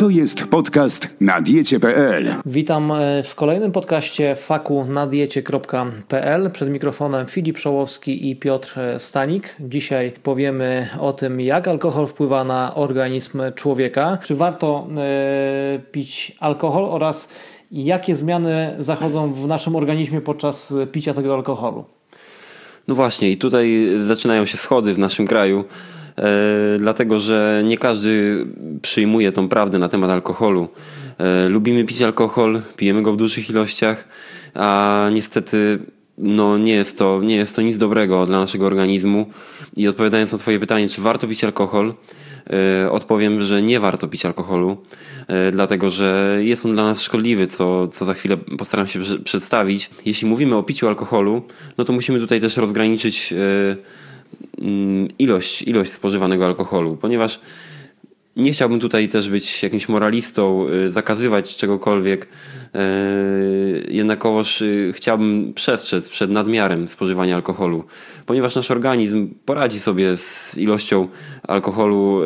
To jest podcast na diecie.pl. Witam e, w kolejnym podcaście faku na diecie.pl. Przed mikrofonem Filip Szołowski i Piotr e, Stanik. Dzisiaj powiemy o tym, jak alkohol wpływa na organizm człowieka. Czy warto e, pić alkohol oraz jakie zmiany zachodzą w naszym organizmie podczas picia tego alkoholu? No właśnie, i tutaj zaczynają się schody w naszym kraju. E, dlatego że nie każdy przyjmuje tą prawdę na temat alkoholu. E, lubimy pić alkohol, pijemy go w dużych ilościach, a niestety no nie jest to, nie jest to nic dobrego dla naszego organizmu. I odpowiadając na Twoje pytanie, czy warto pić alkohol, e, odpowiem, że nie warto pić alkoholu, dlatego że jest on dla nas szkodliwy, co, co za chwilę postaram się przedstawić. Jeśli mówimy o piciu alkoholu, no to musimy tutaj też rozgraniczyć Mm, ilość, ilość spożywanego alkoholu, ponieważ nie chciałbym tutaj też być jakimś moralistą, y, zakazywać czegokolwiek, y, jednakowoż y, chciałbym przestrzec przed nadmiarem spożywania alkoholu, ponieważ nasz organizm poradzi sobie z ilością alkoholu,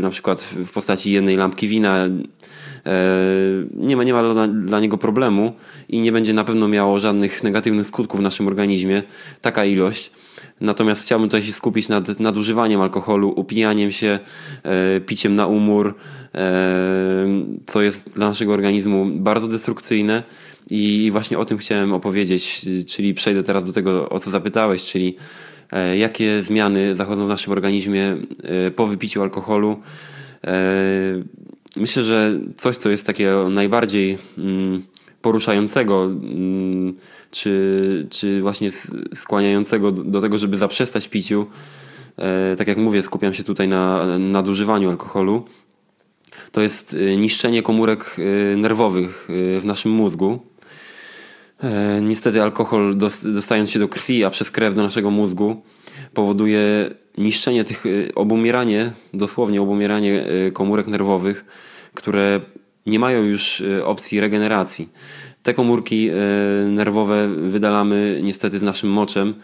na przykład w postaci jednej lampki wina. Nie ma, nie ma dla, dla niego problemu i nie będzie na pewno miało żadnych negatywnych skutków w naszym organizmie taka ilość. Natomiast chciałbym tutaj się skupić nad nadużywaniem alkoholu, upijaniem się, e, piciem na umór, e, co jest dla naszego organizmu bardzo destrukcyjne. I właśnie o tym chciałem opowiedzieć, czyli przejdę teraz do tego, o co zapytałeś, czyli e, jakie zmiany zachodzą w naszym organizmie e, po wypiciu alkoholu. Myślę, że coś, co jest takie najbardziej mm, poruszającego, mm, czy, czy właśnie skłaniającego do tego, żeby zaprzestać piciu. E, tak jak mówię, skupiam się tutaj na nadużywaniu alkoholu. To jest e, niszczenie komórek e, nerwowych w naszym mózgu. Niestety alkohol dostając się do krwi, a przez krew do naszego mózgu powoduje niszczenie tych, obumieranie, dosłownie obumieranie komórek nerwowych, które nie mają już opcji regeneracji. Te komórki nerwowe wydalamy niestety z naszym moczem,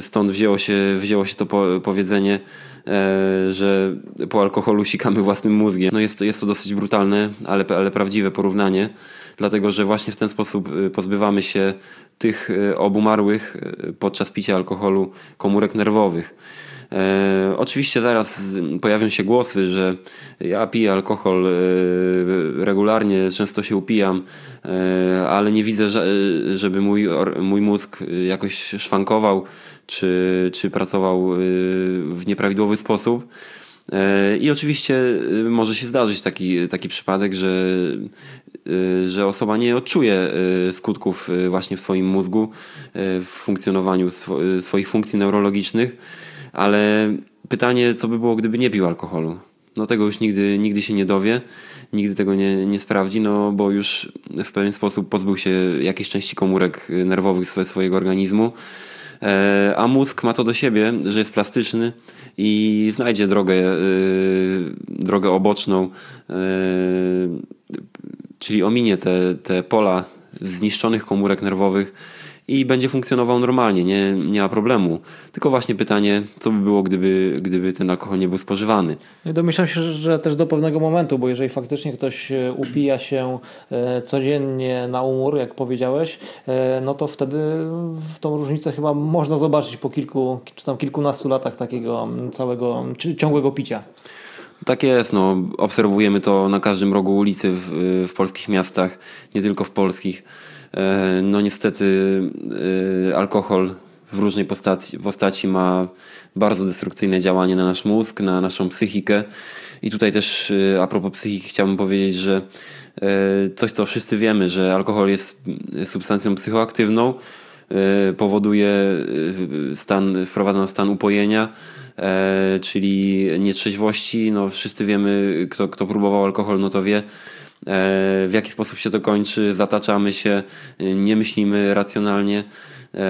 stąd wzięło się, wzięło się to powiedzenie, e, że po alkoholu sikamy własnym mózgiem. No jest, jest to dosyć brutalne, ale, ale prawdziwe porównanie, dlatego że właśnie w ten sposób pozbywamy się tych obumarłych podczas picia alkoholu komórek nerwowych. E, oczywiście zaraz pojawią się głosy, że ja piję alkohol e, regularnie, często się upijam, e, ale nie widzę, żeby mój, mój mózg jakoś szwankował czy, czy pracował w nieprawidłowy sposób. I oczywiście może się zdarzyć taki, taki przypadek, że, że osoba nie odczuje skutków właśnie w swoim mózgu, w funkcjonowaniu swoich funkcji neurologicznych ale pytanie, co by było, gdyby nie pił alkoholu? No tego już nigdy, nigdy się nie dowie, nigdy tego nie, nie sprawdzi, no bo już w pewien sposób pozbył się jakiejś części komórek nerwowych swojego organizmu. E, a mózg ma to do siebie, że jest plastyczny i znajdzie drogę, e, drogę oboczną, e, czyli ominie te, te pola zniszczonych komórek nerwowych i będzie funkcjonował normalnie, nie, nie ma problemu. Tylko właśnie pytanie, co by było, gdyby, gdyby ten alkohol nie był spożywany. No domyślam się, że też do pewnego momentu, bo jeżeli faktycznie ktoś e, upija się e, codziennie na umór, jak powiedziałeś, e, no to wtedy tą różnicę chyba można zobaczyć po kilku czy tam kilkunastu latach takiego całego ciągłego picia. Tak jest, no, obserwujemy to na każdym rogu ulicy w, w polskich miastach, nie tylko w polskich. E, no niestety e, alkohol w różnej postaci, postaci ma bardzo destrukcyjne działanie na nasz mózg, na naszą psychikę. I tutaj też e, a propos psychiki chciałbym powiedzieć, że coś co wszyscy wiemy, że alkohol jest substancją psychoaktywną, powoduje stan, wprowadza stan upojenia, czyli nietrzeźwości. No wszyscy wiemy, kto, kto próbował alkohol, no to wie, w jaki sposób się to kończy, zataczamy się, nie myślimy racjonalnie. E,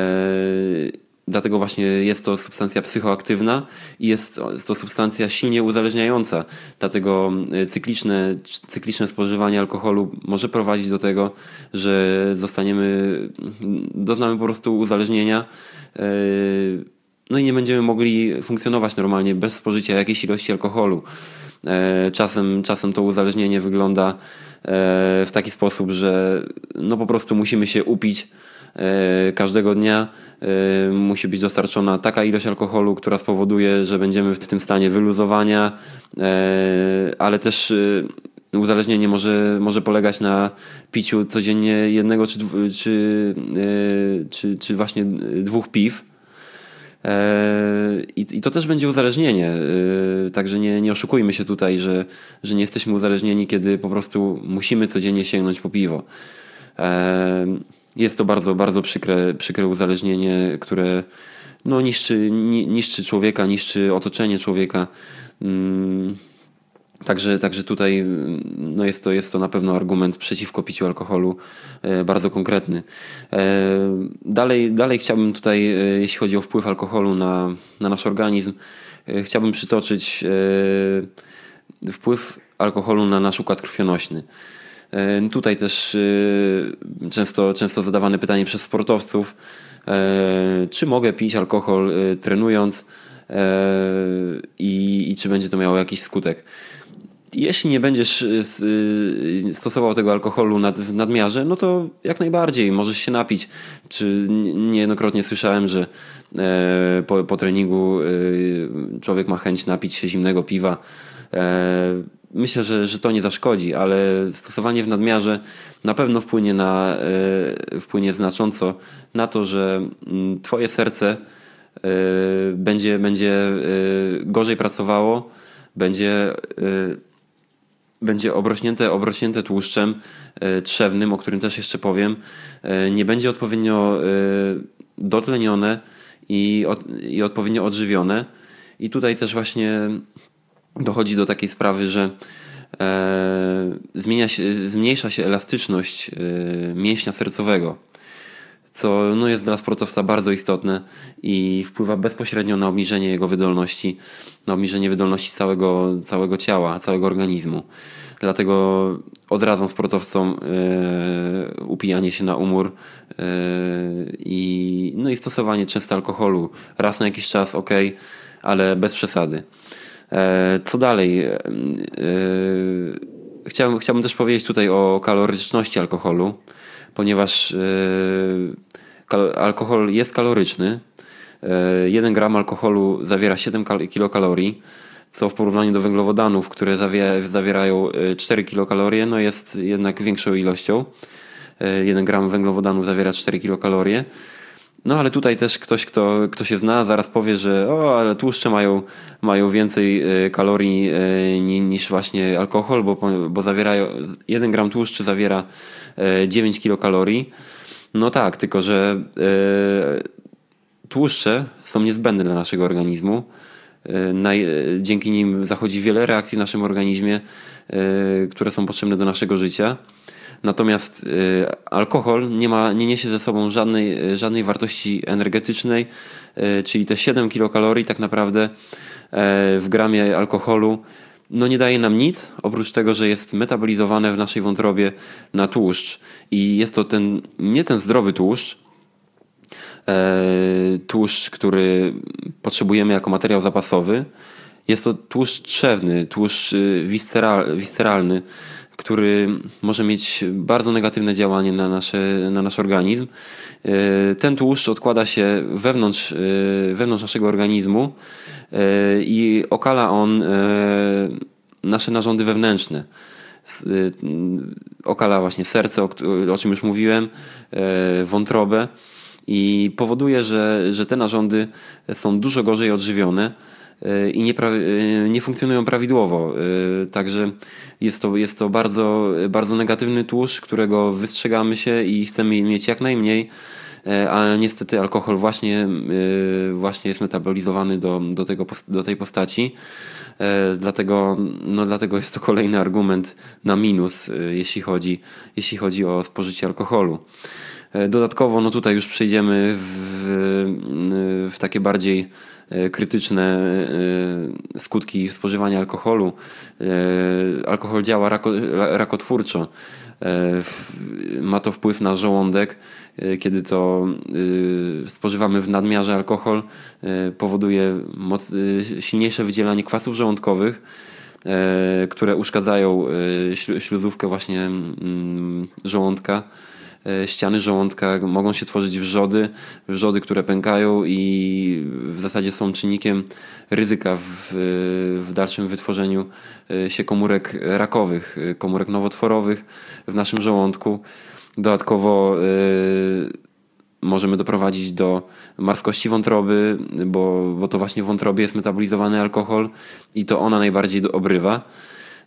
dlatego właśnie jest to substancja psychoaktywna i jest to substancja silnie uzależniająca. Dlatego e, cykliczne, cykliczne spożywanie alkoholu może prowadzić do tego, że zostaniemy, doznamy po prostu uzależnienia. No i nie będziemy mogli funkcjonować normalnie bez spożycia jakiejś ilości alkoholu. Czasem, czasem to uzależnienie wygląda w taki sposób, że no po prostu musimy się upić każdego dnia. Musi być dostarczona taka ilość alkoholu, która spowoduje, że będziemy w tym stanie wyluzowania, ale też uzależnienie może, może polegać na piciu codziennie jednego czy, czy, e, czy, czy właśnie dwóch piw. E, I, I to też będzie uzależnienie. E, także nie, nie oszukujmy się tutaj, że, że nie jesteśmy uzależnieni, kiedy po prostu musimy codziennie sięgnąć po piwo. Jest to bardzo, bardzo przykre, przykre uzależnienie, które no, niszczy, niszczy człowieka, niszczy otoczenie człowieka. Także, także tutaj no jest, to, jest to na pewno argument przeciwko piciu alkoholu e, bardzo konkretny. E, dalej, dalej chciałbym tutaj, e, jeśli chodzi o wpływ alkoholu na, na nasz organizm, chciałbym przytoczyć wpływ alkoholu na nasz układ krwionośny. Tutaj też często, często zadawane pytanie przez sportowców, czy mogę pić alkohol trenując i, i czy będzie to miało jakiś skutek jeśli nie będziesz y, y, stosował tego alkoholu nad, w nadmiarze, no to jak najbardziej możesz się napić. Czy niejednokrotnie słyszałem, że e, po, po treningu e, człowiek ma chęć napić się zimnego piwa. E, myślę, że, że to nie zaszkodzi, ale stosowanie w nadmiarze na pewno wpłynie, na, wpłynie znacząco na to, że mm, twoje serce będzie, będzie gorzej pracowało, będzie będzie obrośnięte, obrośnięte tłuszczem e, trzewnym, o którym też jeszcze powiem, e, nie będzie odpowiednio e, dotlenione i, i odpowiednio odżywione. I tutaj też właśnie dochodzi do takiej sprawy, że zmienia się, zmniejsza się elastyczność mięśnia sercowego, co no, jest dla sportowca bardzo istotne i wpływa bezpośrednio na obniżenie jego wydolności, na obniżenie wydolności całego, całego ciała, całego organizmu. Dlatego odradzam sportowcom yy, upijanie się na umór yy, i, no i stosowanie często alkoholu. Raz na jakiś czas ok, ale bez przesady. Yy, co dalej? Chciałbym, chciałbym też powiedzieć tutaj o kaloryczności alkoholu, ponieważ alkohol jest kaloryczny. 1 gram alkoholu zawiera 7 kilokalorii co w porównaniu do węglowodanów, które zawierają 4 e, kilokalorie, no jest jednak większą ilością. 1 e, gram węglowodanów zawiera 4 kilokalorie. No ale tutaj też ktoś, kto, kto się zna, zaraz powie, że o, ale tłuszcze mają, mają więcej e, kalorii niż właśnie alkohol, bo, bo zawierają, 1 gram tłuszczy zawiera 9 kilokalorii. No tak, tylko że tłuszcze są niezbędne dla naszego organizmu. E, dzięki nim zachodzi wiele reakcji w naszym organizmie, e, które są potrzebne do naszego życia. Natomiast alkohol nie, ma, nie niesie ze sobą żadnej, żadnej wartości energetycznej, czyli te 7 kilokalorii tak naprawdę w gramie alkoholu no nie daje nam nic, oprócz tego, że jest metabolizowane w naszej wątrobie na tłuszcz. I jest to ten, nie ten zdrowy tłuszcz, E, tłuszcz, który potrzebujemy jako materiał zapasowy. Jest to tłuszcz trzewny, tłuszcz y, wisceralny, który może mieć bardzo negatywne działanie na, nasze, na nasz organizm. E, ten tłuszcz odkłada się wewnątrz, y, wewnątrz naszego organizmu i okala on nasze narządy wewnętrzne. Y, okala właśnie serce, o, czym już mówiłem, wątrobę i powoduje, że, że te narządy są dużo gorzej odżywione i nie, e, nie funkcjonują prawidłowo. E, także jest to, jest to bardzo, bardzo negatywny tłuszcz, którego wystrzegamy się i chcemy mieć jak najmniej, ale niestety alkohol właśnie, właśnie jest metabolizowany do, do, tego, do tej postaci. Dlatego, no dlatego jest to kolejny argument na minus, jeśli chodzi, jeśli chodzi o spożycie alkoholu. Dodatkowo, no tutaj już przejdziemy w, w takie bardziej krytyczne e, skutki spożywania alkoholu. Alkohol działa rako, rakotwórczo. Ma to wpływ na żołądek, kiedy to spożywamy w nadmiarze alkohol, powoduje moc, silniejsze wydzielanie kwasów żołądkowych które uszkadzają śluzówkę właśnie mm, żołądka ściany żołądka, mogą się tworzyć wrzody, wrzody, które pękają i w zasadzie są czynnikiem ryzyka w, w dalszym wytworzeniu się komórek rakowych, komórek nowotworowych w naszym żołądku. Dodatkowo możemy doprowadzić do marskości wątroby, bo, bo to właśnie w wątrobie jest metabolizowany alkohol i to ona najbardziej obrywa.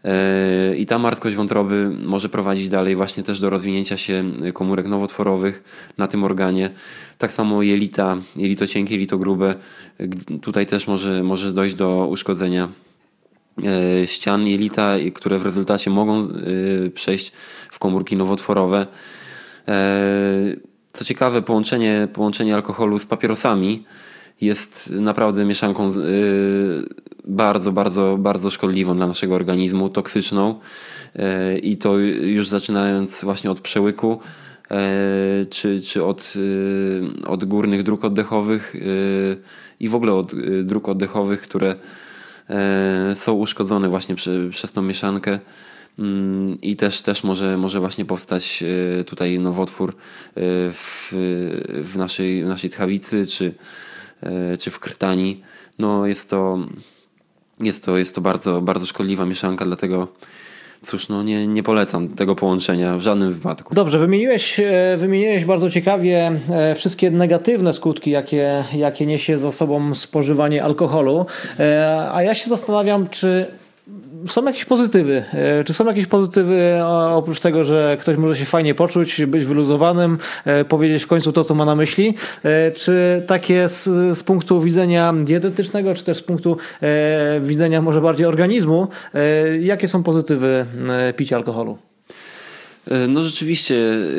E, I ta martwość wątroby może prowadzić dalej właśnie też do rozwinięcia się komórek nowotworowych na tym organie. Tak samo jelita, jelito cienkie, jelito grube. Tutaj też może, może dojść do uszkodzenia e, ścian jelita, które w rezultacie mogą e, przejść w komórki nowotworowe. Co ciekawe, połączenie, połączenie alkoholu z papierosami jest naprawdę mieszanką bardzo, bardzo, bardzo szkodliwą dla naszego organizmu, toksyczną. E, i to już zaczynając właśnie od przełyku e, czy, czy od, od górnych dróg oddechowych i w ogóle od dróg oddechowych, które są uszkodzone właśnie przy, przez tą mieszankę. Mm, i też, też może, może właśnie powstać tutaj nowotwór w, w, naszej, w naszej tchawicy czy, czy w krtani. No jest to jest to, jest to bardzo, bardzo szkodliwa mieszanka, dlatego cóż, no nie, nie polecam tego połączenia w żadnym wypadku. Dobrze, wymieniłeś, e, wymieniłeś bardzo ciekawie e, wszystkie negatywne skutki, jakie, jakie niesie za sobą spożywanie alkoholu, e, a ja się zastanawiam, czy są jakieś pozytywy? E, czy są jakieś pozytywy oprócz tego, że ktoś może się fajnie poczuć, być wyluzowanym, e, powiedzieć w końcu to, co ma na myśli? E, czy takie z, z punktu widzenia dietetycznego, czy też z punktu widzenia może bardziej organizmu, jakie są pozytywy picia alkoholu? E, no rzeczywiście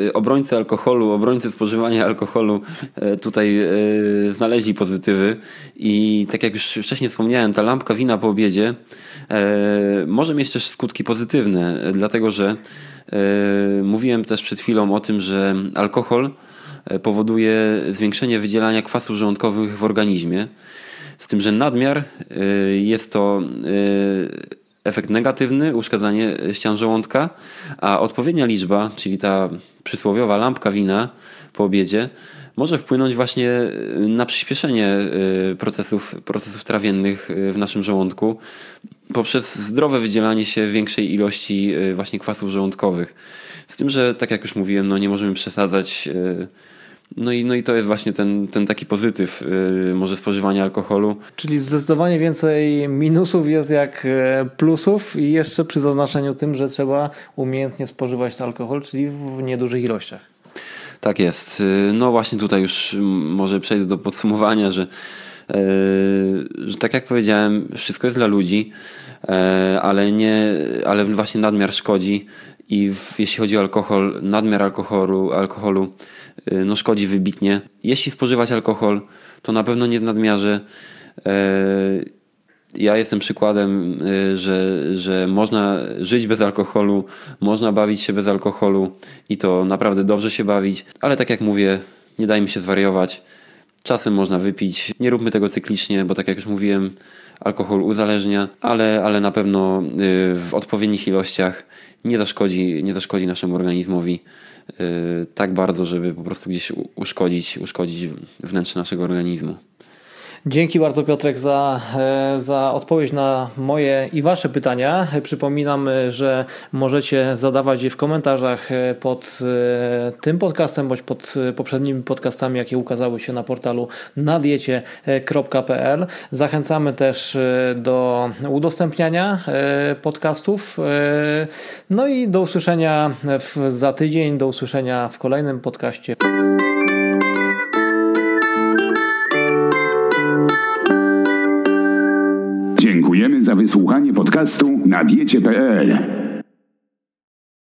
e, obrońcy alkoholu, obrońcy spożywania alkoholu e, tutaj znaleźli pozytywy i tak jak już wcześniej wspomniałem, ta lampka wina po obiedzie może mieć też skutki pozytywne, dlatego że mówiłem też przed chwilą o tym, że alkohol powoduje zwiększenie wydzielania kwasów żołądkowych w organizmie, z tym, że nadmiar jest to efekt negatywny, uszkadzanie ścian żołądka, a odpowiednia liczba, czyli ta przysłowiowa lampka wina po obiedzie, może wpłynąć właśnie na przyspieszenie procesów, procesów trawiennych w naszym żołądku poprzez zdrowe wydzielanie się większej ilości właśnie kwasów żołądkowych. Z tym, że tak jak już mówiłem, no nie możemy przesadzać no i, no i to jest właśnie ten, ten taki pozytyw yy, może spożywania alkoholu. Czyli zdecydowanie więcej minusów jest jak e, plusów i jeszcze przy zaznaczeniu tym, że trzeba umiejętnie spożywać alkohol, czyli w niedużych ilościach. Tak jest. Y, no właśnie tutaj już może przejdę do podsumowania, że, że tak jak powiedziałem, wszystko jest dla ludzi, yy, ale, nie, ale właśnie nadmiar szkodzi i w, jeśli chodzi o alkohol, nadmiar alkoholu, alkoholu Y, no szkodzi wybitnie. Jeśli spożywać alkohol, to na pewno nie w nadmiarze. Ja jestem przykładem, że, że można żyć bez alkoholu, można bawić się bez alkoholu i to naprawdę dobrze się bawić, ale tak jak mówię, nie dajmy się zwariować. Czasem można wypić, nie róbmy tego cyklicznie, bo tak jak już mówiłem, alkohol uzależnia, ale, ale na pewno w odpowiednich ilościach nie zaszkodzi, nie zaszkodzi naszemu organizmowi. Y, tak bardzo, żeby po prostu gdzieś uszkodzić, uszkodzić wnętrze naszego organizmu. Dzięki bardzo Piotrek za, e, za odpowiedź na moje i Wasze pytania. Przypominam, że możecie zadawać je w komentarzach e, pod e, tym podcastem bądź pod poprzednimi podcastami, jakie ukazały się na portalu nadiecie.pl. Zachęcamy też do udostępniania podcastów. No i do usłyszenia w, za tydzień, do usłyszenia w kolejnym podcaście. Wysłuchanie podcastu na diecie.pl.